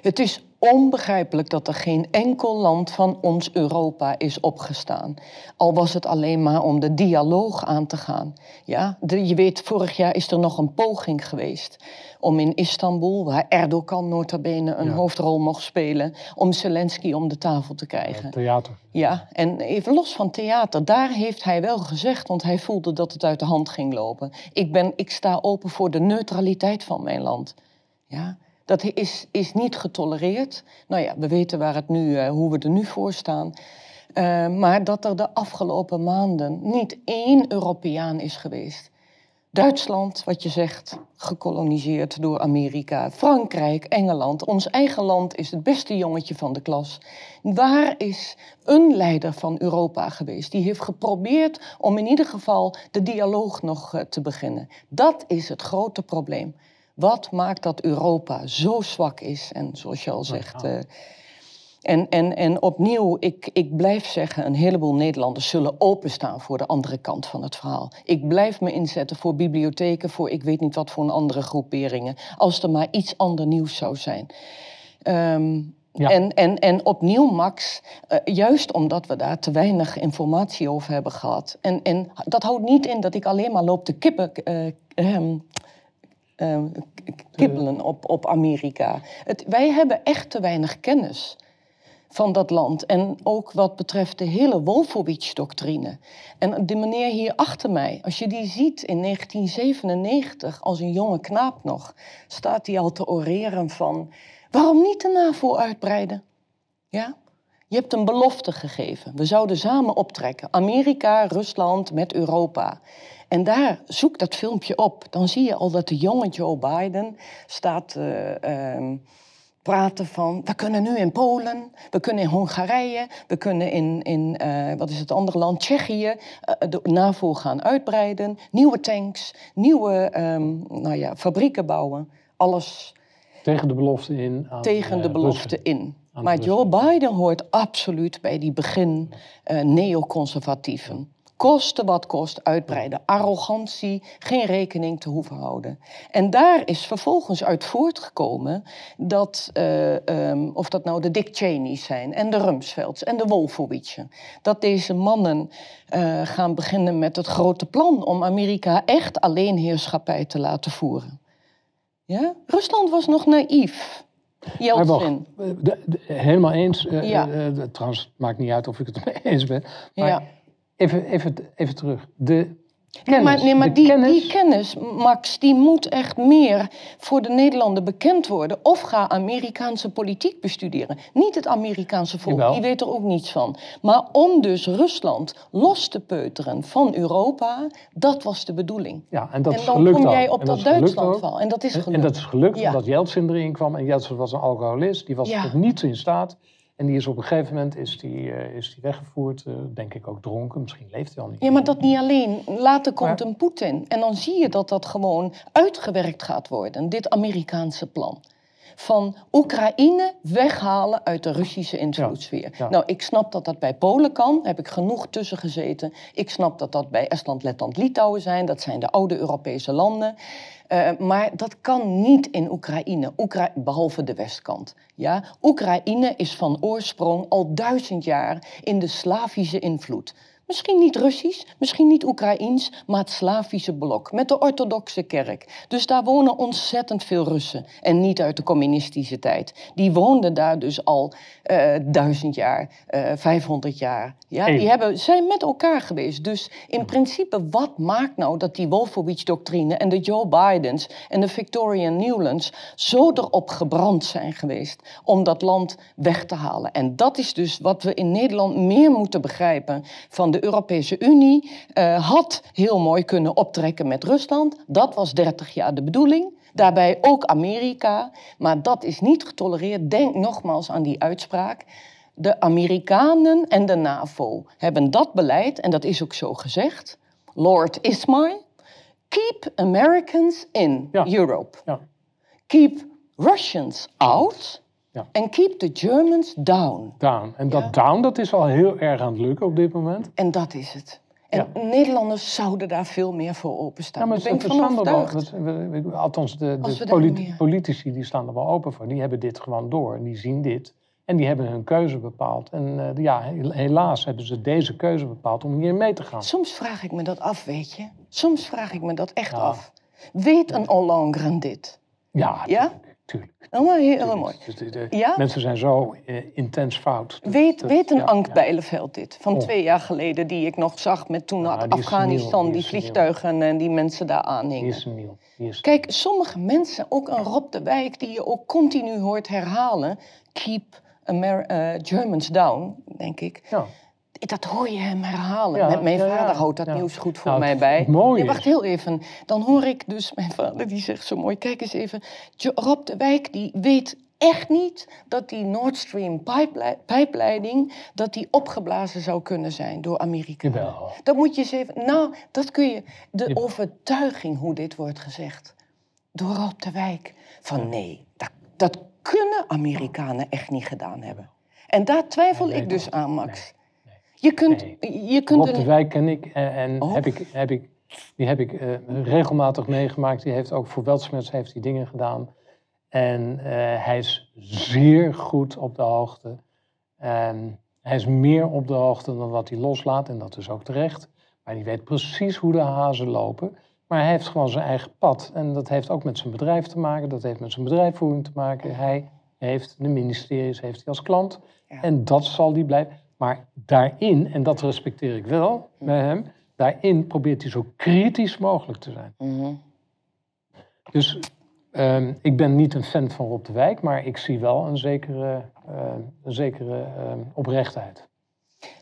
Het is onbegrijpelijk dat er geen enkel land van ons Europa is opgestaan. Al was het alleen maar om de dialoog aan te gaan. Ja, de- je weet, vorig jaar is er nog een poging geweest om in Istanbul, waar Erdogan nota bene een Ja. hoofdrol mocht spelen, om Zelensky om de tafel te krijgen. Theater. Ja, en even los van theater, daar heeft hij wel gezegd, want hij voelde dat het uit de hand ging lopen. Ik, ben, ik sta open voor de neutraliteit van mijn land. Ja, dat is, is niet getolereerd. Nou ja, we weten waar het nu, eh, hoe we er nu voor staan. Eh, maar dat er de afgelopen maanden niet één Europeaan is geweest Duitsland, wat je zegt, gekoloniseerd door Amerika. Frankrijk, Engeland. Ons eigen land is het beste jongetje van de klas. Waar is een leider van Europa geweest? Die heeft geprobeerd om in ieder geval de dialoog nog eh, te beginnen. Dat is het grote probleem. Wat maakt dat Europa zo zwak is? En zoals je al zegt. Uh, en, en, en opnieuw, ik, ik blijf zeggen, een heleboel Nederlanders zullen openstaan voor de andere kant van het verhaal. Ik blijf me inzetten voor bibliotheken, voor ik weet niet wat voor een andere groeperingen, als er maar iets ander nieuws zou zijn. Um, ja. En, en, en opnieuw, Max, uh, juist omdat we daar te weinig informatie over hebben gehad. En, en dat houdt niet in dat ik alleen maar loop te kippen, uh, um, uh, kibbelen op, op Amerika. Het, wij hebben echt te weinig kennis van dat land. En ook wat betreft de hele Wolfowitz-doctrine. En de meneer hier achter mij, als je die ziet in 1997, als een jonge knaap nog, staat hij al te oreren van waarom niet de NAVO uitbreiden? Ja? Je hebt een belofte gegeven. We zouden samen optrekken. Amerika, Rusland met Europa. En daar, zoek dat filmpje op. Dan zie je al dat de jonge Joe Biden staat... Uh, praten van, we kunnen nu in Polen, we kunnen in Hongarije, we kunnen in, in uh, wat is het andere land, Tsjechië, uh, de NAVO gaan uitbreiden, nieuwe tanks, nieuwe um, nou ja, fabrieken bouwen, alles. Tegen de belofte in. Aan, tegen de belofte in. Maar Joe Biden hoort absoluut bij die begin neoconservatieven koste wat kost uitbreiden. Arrogantie, geen rekening te hoeven houden. En daar is vervolgens uit voortgekomen dat, uh, um, of dat nou de Dick Cheney's zijn en de Rumsfelds en de Wolfowitzen, dat deze mannen uh, gaan beginnen met het grote plan om Amerika echt alleenheerschappij te laten voeren. Ja? Rusland was nog naïef. Jeltsin. Helemaal eens. Uh, ja. trouwens, het maakt niet uit of ik het mee eens ben. Maar ja Even, even, even terug. De Kennis, maar, nee, maar die, kennis... die, kennis... Max, die moet echt meer voor de Nederlander bekend worden. Of ga Amerikaanse politiek bestuderen. Niet het Amerikaanse volk, die weet er ook niets van. Maar om dus Rusland los te peuteren van Europa, dat was de bedoeling. Ja, en, dat en dan kom jij op dat, Duitslandval. En dat is gelukt. En, dat is gelukt omdat Jeltsin erin kwam. En Jeltsin was een alcoholist, die was ja. tot niets in staat. En die is op een gegeven moment is die, uh, is die weggevoerd, uh, denk ik ook dronken. Misschien leeft hij al niet. Ja, maar dat niet alleen. Later komt een Poetin. En dan zie je dat dat gewoon uitgewerkt gaat worden, dit Amerikaanse plan. Van Oekraïne weghalen uit de Russische invloedssfeer. Nou, ik snap dat dat bij Polen kan. Daar heb ik genoeg tussen gezeten. Ik snap dat dat bij Estland, Letland, Litouwen zijn. Dat zijn de oude Europese landen. Uh, maar dat kan niet in Oekraïne, Oekra behalve de westkant. Ja? Oekraïne is van oorsprong al duizend jaar in de Slavische invloed. Misschien niet Russisch, misschien niet Oekraïens, maar het Slavische blok met de orthodoxe kerk. Dus daar wonen ontzettend veel Russen en niet uit de communistische tijd. Die woonden daar dus al uh, duizend jaar, uh, vijfhonderd jaar. Ja, die hebben, zijn met elkaar geweest. Dus in principe, wat maakt nou dat die Wolfowitz-doctrine en de Joe Bidens en de Victoria Newlands zo erop gebrand zijn geweest om dat land weg te halen? En dat is dus wat we in Nederland meer moeten begrijpen van de Europese Unie uh, had heel mooi kunnen optrekken met Rusland. Dat was 30 jaar de bedoeling. Daarbij ook Amerika. Maar dat is niet getolereerd. Denk nogmaals aan die uitspraak. De Amerikanen en de NAVO hebben dat beleid, en dat is ook zo gezegd. Lord Ismay, keep Americans in ja. Europe. Ja. Keep Russians out. Ja. En keep the Germans down. Down. En dat down, dat is al heel erg aan het lukken op dit moment. En dat is het. En Nederlanders zouden daar veel meer voor openstaan. Ja, maar daar ben ik van Althans, de, de politici die staan er wel open voor. Die hebben dit gewoon door en die zien dit. En die hebben hun keuze bepaald. En uh, ja, helaas hebben ze deze keuze bepaald om hier mee te gaan. Soms vraag ik me dat af, weet je. Soms vraag ik me dat echt af. Weet een Hollande dit? Ja, ja? Tuurlijk. Oh, heel mooi. Dus ja? Mensen zijn zo uh, intens fout. weet, dat, weet een ja, Ank. Bijleveld dit? Van oh. twee jaar geleden, die ik nog zag met toen Afghanistan, die, die vliegtuigen en die mensen daar aanhingen. Die is nieuw. Die is Kijk, sommige mensen, ook een Rob de Wijk, die je ook continu hoort herhalen... keep Amer uh, Germans down, denk ik... Ja dat hoor je hem herhalen. Ja, Met mijn ja, vader houdt dat Ja. nieuws goed voor Nou, mij bij. mooie Nee, wacht heel even. Dan hoor ik dus mijn vader, die zegt zo mooi... Kijk eens even, Rob de Wijk die weet echt niet... dat die Nord Stream pijplei- pijpleiding... dat die opgeblazen zou kunnen zijn door Amerika. Jawel. Dat moet je eens even... Nou, dat kun je... De Jawel. overtuiging hoe dit wordt gezegd... door Rob de Wijk. Van nee, dat, dat kunnen Amerikanen echt niet gedaan hebben. En daar twijfel Nee, ik dus aan, Max. Je kunt, je kunt Rob de Wijk ken ik en, en Oh. heb ik, heb ik, die heb ik eh, regelmatig meegemaakt. Die heeft ook voor Weltsmets heeft die dingen gedaan. En eh, hij is zeer goed op de hoogte. En hij is meer op de hoogte dan wat hij loslaat en dat is ook terecht. Maar die weet precies hoe de hazen lopen. Maar hij heeft gewoon zijn eigen pad. En dat heeft ook met zijn bedrijf te maken. Dat heeft met zijn bedrijfsvoering te maken. Hij heeft de ministeries heeft hij als klant. Ja. En dat zal die blijven. Maar daarin, en dat respecteer ik wel bij hem, daarin probeert hij zo kritisch mogelijk te zijn. Mhm. Dus ehm, ik ben niet een fan van Rob de Wijk, maar ik zie wel een zekere, eh, een zekere ehm, oprechtheid.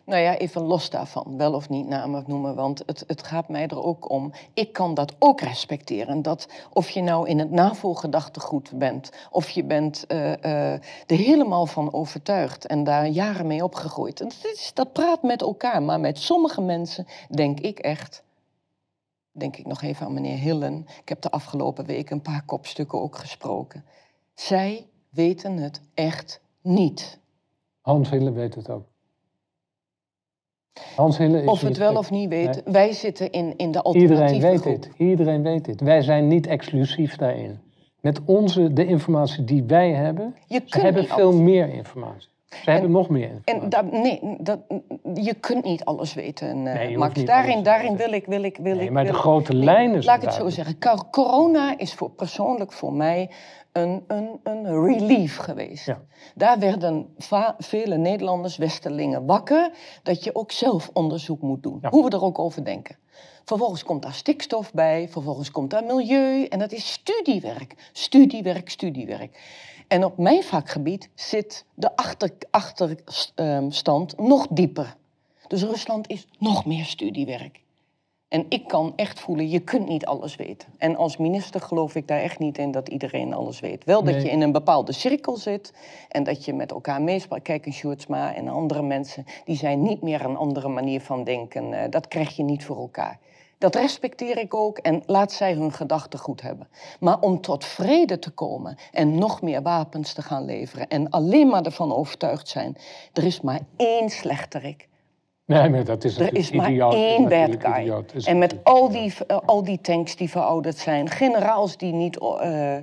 Nou ja, even los daarvan, wel of niet namen noemen, want het, het gaat mij er ook om. Ik kan dat ook respecteren. Dat of je nou in het navolgedachtegoed bent, of je bent eh, er helemaal van overtuigd en daar jaren mee opgegroeid. Dat, dat praat met elkaar, maar met sommige mensen denk ik echt. Denk ik nog even aan meneer Hillen. Ik heb de afgelopen week een paar kopstukken ook gesproken. Zij weten het echt niet. Hans Hille weet het ook. Hans Hille is Of het wel of niet weten. Wij zitten in, in de Iedereen alternatieve weet groep. dit. Iedereen weet dit. Wij zijn niet exclusief daarin. Met onze, de informatie die wij hebben, Je ze kunt hebben veel meer informatie. Ze hebben nog meer. En dat, nee, dat, je kunt niet alles weten, eh, Nee, Max. niet Daarin, daarin wil ik, wil ik, wil Nee, ik. maar de wil grote lijnen zijn Laat ik het zo zeggen. Cor- Corona is voor, persoonlijk voor mij een, een, een relief geweest. Ja. Daar werden vele Nederlanders, Westerlingen wakker dat je ook zelf onderzoek moet doen. Ja. Hoe we er ook over denken. Vervolgens komt daar stikstof bij, vervolgens komt daar milieu en dat is studiewerk. Studiewerk, studiewerk. En op mijn vakgebied zit de achter, achterstand nog dieper. Dus Rusland is nog meer studiewerk. En ik kan echt voelen, je kunt niet alles weten. En als minister geloof ik daar echt niet in dat iedereen alles weet. Wel dat je in een bepaalde cirkel zit en dat je met elkaar meespraakt. Kijk, een Sjoerdsma en andere mensen, die zijn niet meer een andere manier van denken. Eh, dat krijg je niet voor elkaar. Dat respecteer ik ook en laat zij hun gedachten goed hebben. Maar om tot vrede te komen en nog meer wapens te gaan leveren en alleen maar ervan overtuigd zijn, er is maar één slechterik. Nee, maar dat is Er is maar idioot. Één bad guy. idioot. En met al die, eh, al die tanks die verouderd zijn, generaals die niet eh,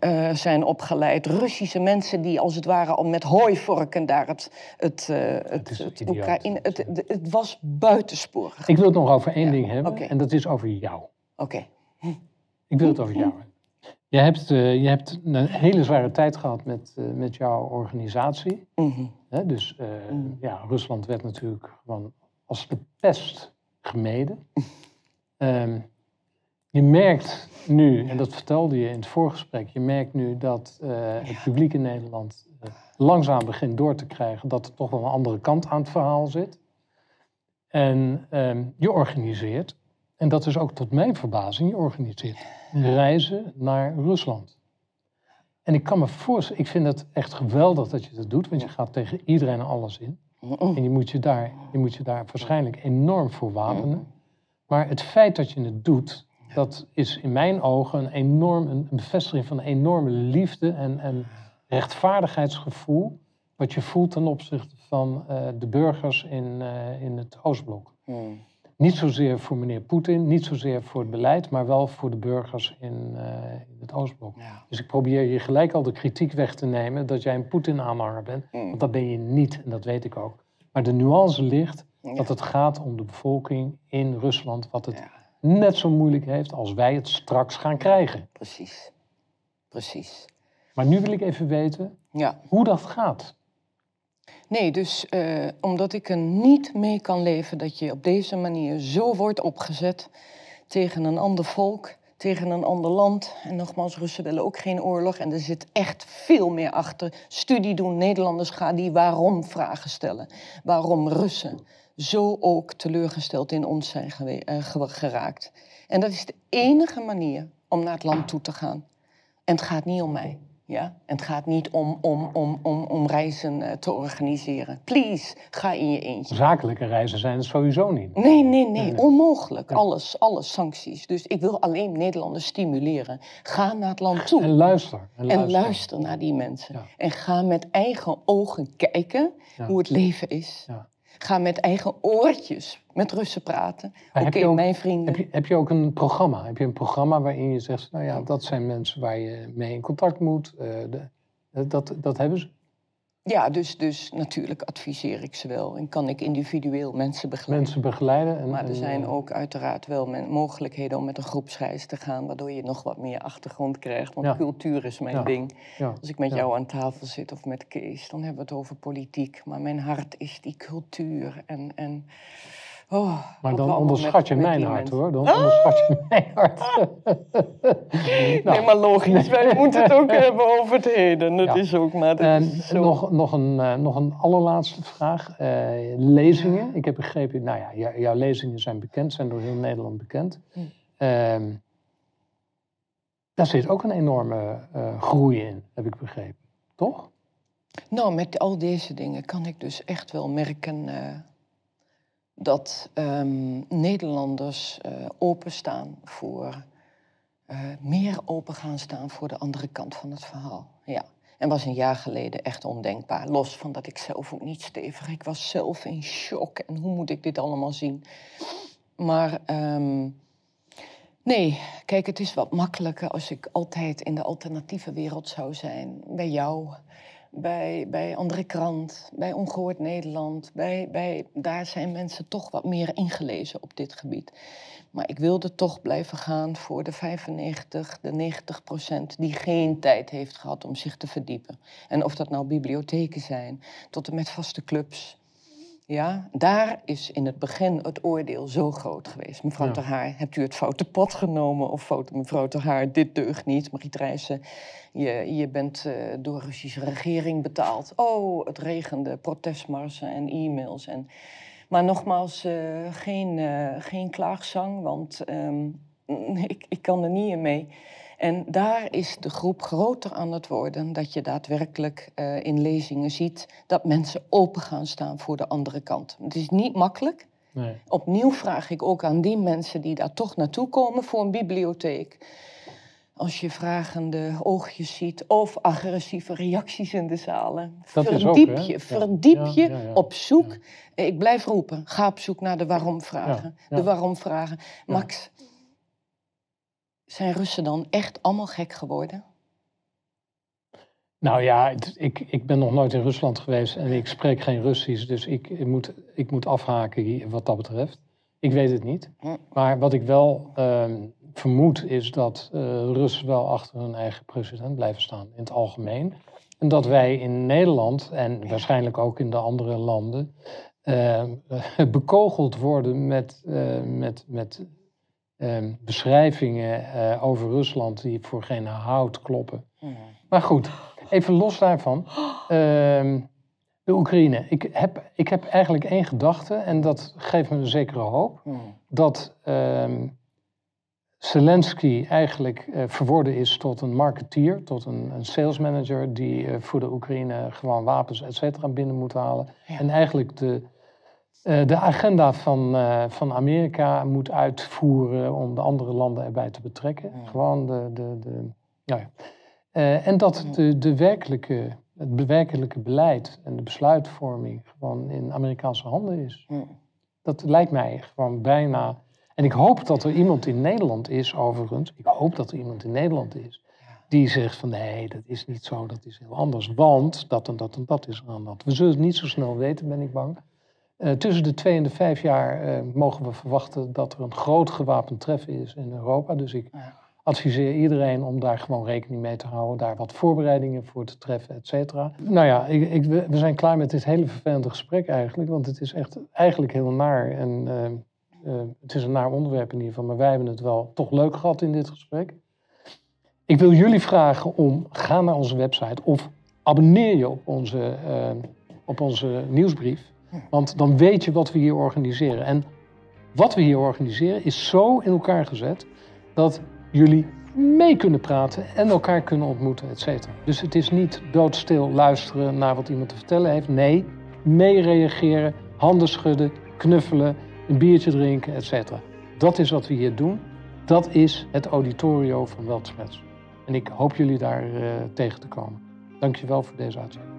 eh, zijn opgeleid, Russische mensen die als het ware al met hooivorken daar het, het, eh, het, het. Oekraïne- het, het, het was buitensporig. Ik wil het nog over één Ja, ding hebben, en dat is over jou. Oké. Ik wil het over jou hebben. Je hebt, eh, je hebt een hele zware tijd gehad met, met jouw organisatie. Mhm. Dus Mm. ja, Rusland werd natuurlijk gewoon als de pest gemeden. Ehm, je merkt nu, en dat vertelde je in het voorgesprek, je merkt nu dat eh, het publiek in Nederland eh, langzaam begint door te krijgen dat er toch wel een andere kant aan het verhaal zit. En ehm, je organiseert, en dat is ook tot mijn verbazing, je organiseert reizen naar Rusland. En ik kan me voorstellen, ik vind het echt geweldig dat je dat doet, want je gaat tegen iedereen en alles in. En je moet je daar, je moet je daar waarschijnlijk enorm voor wapenen. Maar het feit dat je het doet, dat is in mijn ogen een, enorm, een bevestiging van een enorme liefde en, en rechtvaardigheidsgevoel. Wat je voelt ten opzichte van eh, de burgers in, eh, in het Oostblok. Mhm. Niet zozeer voor meneer Poetin, niet zozeer voor het beleid, maar wel voor de burgers in, eh, in het Oostblok. Ja. Dus ik probeer je gelijk al de kritiek weg te nemen dat jij een Poetin-aanhanger bent. Mm. Want dat ben je niet en dat weet ik ook. Maar de nuance ligt Ja. dat het gaat om de bevolking in Rusland, wat het Ja. Net zo moeilijk heeft als wij het straks gaan krijgen. Precies. Precies. Maar nu wil ik even weten Ja. hoe dat gaat. Nee, dus eh, omdat ik er niet mee kan leven dat je op deze manier zo wordt opgezet tegen een ander volk, tegen een ander land. En nogmaals, Russen willen ook geen oorlog en er zit echt veel meer achter. Studie doen, Nederlanders gaan die waarom vragen stellen. Waarom Russen zo ook teleurgesteld in ons zijn geraakt. En dat is de enige manier om naar het land toe te gaan. En het gaat niet om mij. Ja? En het gaat niet om, om, om, om, om reizen uh, te organiseren. Please, ga in je eentje. Zakelijke reizen zijn het sowieso niet. Nee, nee, nee, onmogelijk. Alles, alles sancties. Dus ik wil alleen Nederlanders stimuleren. Ga naar het land toe. En luister. En luister, en luister naar die mensen. Ja. En ga met eigen ogen kijken hoe het leven is. Ga met eigen oortjes met Russen praten. Oké, mijn vrienden. Heb je, heb je ook een programma? Heb je een programma waarin je zegt, nou ja, dat zijn mensen waar je mee in contact moet. Uh, de, dat, dat hebben ze. Ja, dus, dus natuurlijk adviseer ik ze wel en kan ik individueel mensen begeleiden. Mensen begeleiden. En, maar er zijn ook uiteraard wel mogelijkheden om met een groepsreis te gaan, waardoor je nog wat meer achtergrond krijgt. Want cultuur is mijn ding. Ja. Als ik met jou aan tafel zit of met Kees, dan hebben we het over politiek. Maar mijn hart is die cultuur. En, en Oh, maar dan onderschat je mijn hart hoor. Dan onderschat je mijn hart. nou, nee, maar logisch. Wij moeten het ook hebben over het heden. Dat is ook maar. En nog, nog, een, uh, nog een allerlaatste vraag. Uh, lezingen. Ik heb begrepen, nou ja, jouw lezingen zijn bekend, zijn door heel Nederland bekend. Hm. Uh, daar zit ook een enorme uh, groei in, heb ik begrepen. Toch? Nou, met al deze dingen kan ik dus echt wel merken dat um, Nederlanders uh, openstaan voor, uh, meer open gaan staan voor de andere kant van het verhaal. Ja. En was een jaar geleden echt ondenkbaar. Los van dat ik zelf ook niet stevig. Ik was zelf in shock. En hoe moet ik dit allemaal zien? Maar um, nee, kijk, het is wat makkelijker als ik altijd in de alternatieve wereld zou zijn. Bij jou, bij, bij Andere Krant, bij Ongehoord Nederland. Bij, bij, daar zijn mensen toch wat meer ingelezen op dit gebied. Maar ik wilde toch blijven gaan voor de 95, de 90 procent die geen tijd heeft gehad om zich te verdiepen. En of dat nou bibliotheken zijn, tot en met vaste clubs. Ja, daar is in het begin het oordeel zo groot geweest. Mevrouw ja. Ter Haar, hebt u het foute pad genomen? Of mevrouw Ter Haar, dit deugt niet. Mariet Rijssen, je, je bent uh, door de Russische regering betaald. Oh, het regende, protestmarsen en e-mails. En... Maar nogmaals, uh, geen, uh, geen klaagzang, want um, ik, ik kan er niet in mee. En daar is de groep groter aan het worden, dat je daadwerkelijk uh, in lezingen ziet dat mensen open gaan staan voor de andere kant. Het is niet makkelijk. Nee. Opnieuw vraag ik ook aan die mensen die daar toch naartoe komen voor een bibliotheek. Als je vragende oogjes ziet of agressieve reacties in de zalen. Dat verdiep ook, je, verdiep je op zoek. Ik blijf roepen, ga op zoek naar de waarom-vragen. De waarom-vragen. Max, zijn Russen dan echt allemaal gek geworden? Nou ja, ik, ik ben nog nooit in Rusland geweest en ik spreek geen Russisch, dus ik, ik, moet, ik moet afhaken wat dat betreft. Ik weet het niet. Hm. Maar wat ik wel uh, vermoed is dat uh, Russen wel achter hun eigen president blijven staan in het algemeen. En dat wij in Nederland en waarschijnlijk ook in de andere landen uh, bekogeld worden met, uh, met, met Ehm, beschrijvingen eh, over Rusland die voor geen hout kloppen. Hmm. Maar goed, even los daarvan. Ehm, de Oekraïne. Ik heb, ik heb eigenlijk één gedachte en dat geeft me een zekere hoop. Hmm. Dat ehm, Zelensky eigenlijk uh, verworden is tot een marketeer, tot een, een sales manager die uh, voor de Oekraïne gewoon wapens, et cetera, binnen moet halen. En eigenlijk de de agenda van, uh, van Amerika moet uitvoeren om de andere landen erbij te betrekken. Gewoon de. de, de nou ja. Uh, en dat de, de werkelijke, het werkelijke beleid en de besluitvorming gewoon in Amerikaanse handen is. Dat lijkt mij gewoon bijna. En ik hoop dat er iemand in Nederland is, overigens. Ik hoop dat er iemand in Nederland is. Die zegt van nee, dat is niet zo, dat is heel anders. Want dat en dat en dat is er aan dat. We zullen het niet zo snel weten, ben ik bang. Uh, tussen de twee en de vijf jaar uh, mogen we verwachten dat er een groot gewapend treffen is in Europa. Dus ik adviseer iedereen om daar gewoon rekening mee te houden, daar wat voorbereidingen voor te treffen, et cetera. Nou ja, ik, ik, we zijn klaar met dit hele vervelende gesprek eigenlijk, want het is echt eigenlijk heel naar. En uh, het is een naar onderwerp in ieder geval, maar wij hebben het wel toch leuk gehad in dit gesprek. Ik wil jullie vragen om, ga naar onze website of abonneer je op onze, op onze nieuwsbrief. Want dan weet je wat we hier organiseren. En wat we hier organiseren is zo in elkaar gezet dat jullie mee kunnen praten en elkaar kunnen ontmoeten, et cetera. Dus het is niet doodstil luisteren naar wat iemand te vertellen heeft. Nee, mee reageren, handen schudden, knuffelen, een biertje drinken, et cetera. Dat is wat we hier doen. Dat is het auditorio van Weltschmerz. En ik hoop jullie daar uh, tegen te komen. Dankjewel voor deze uitzending.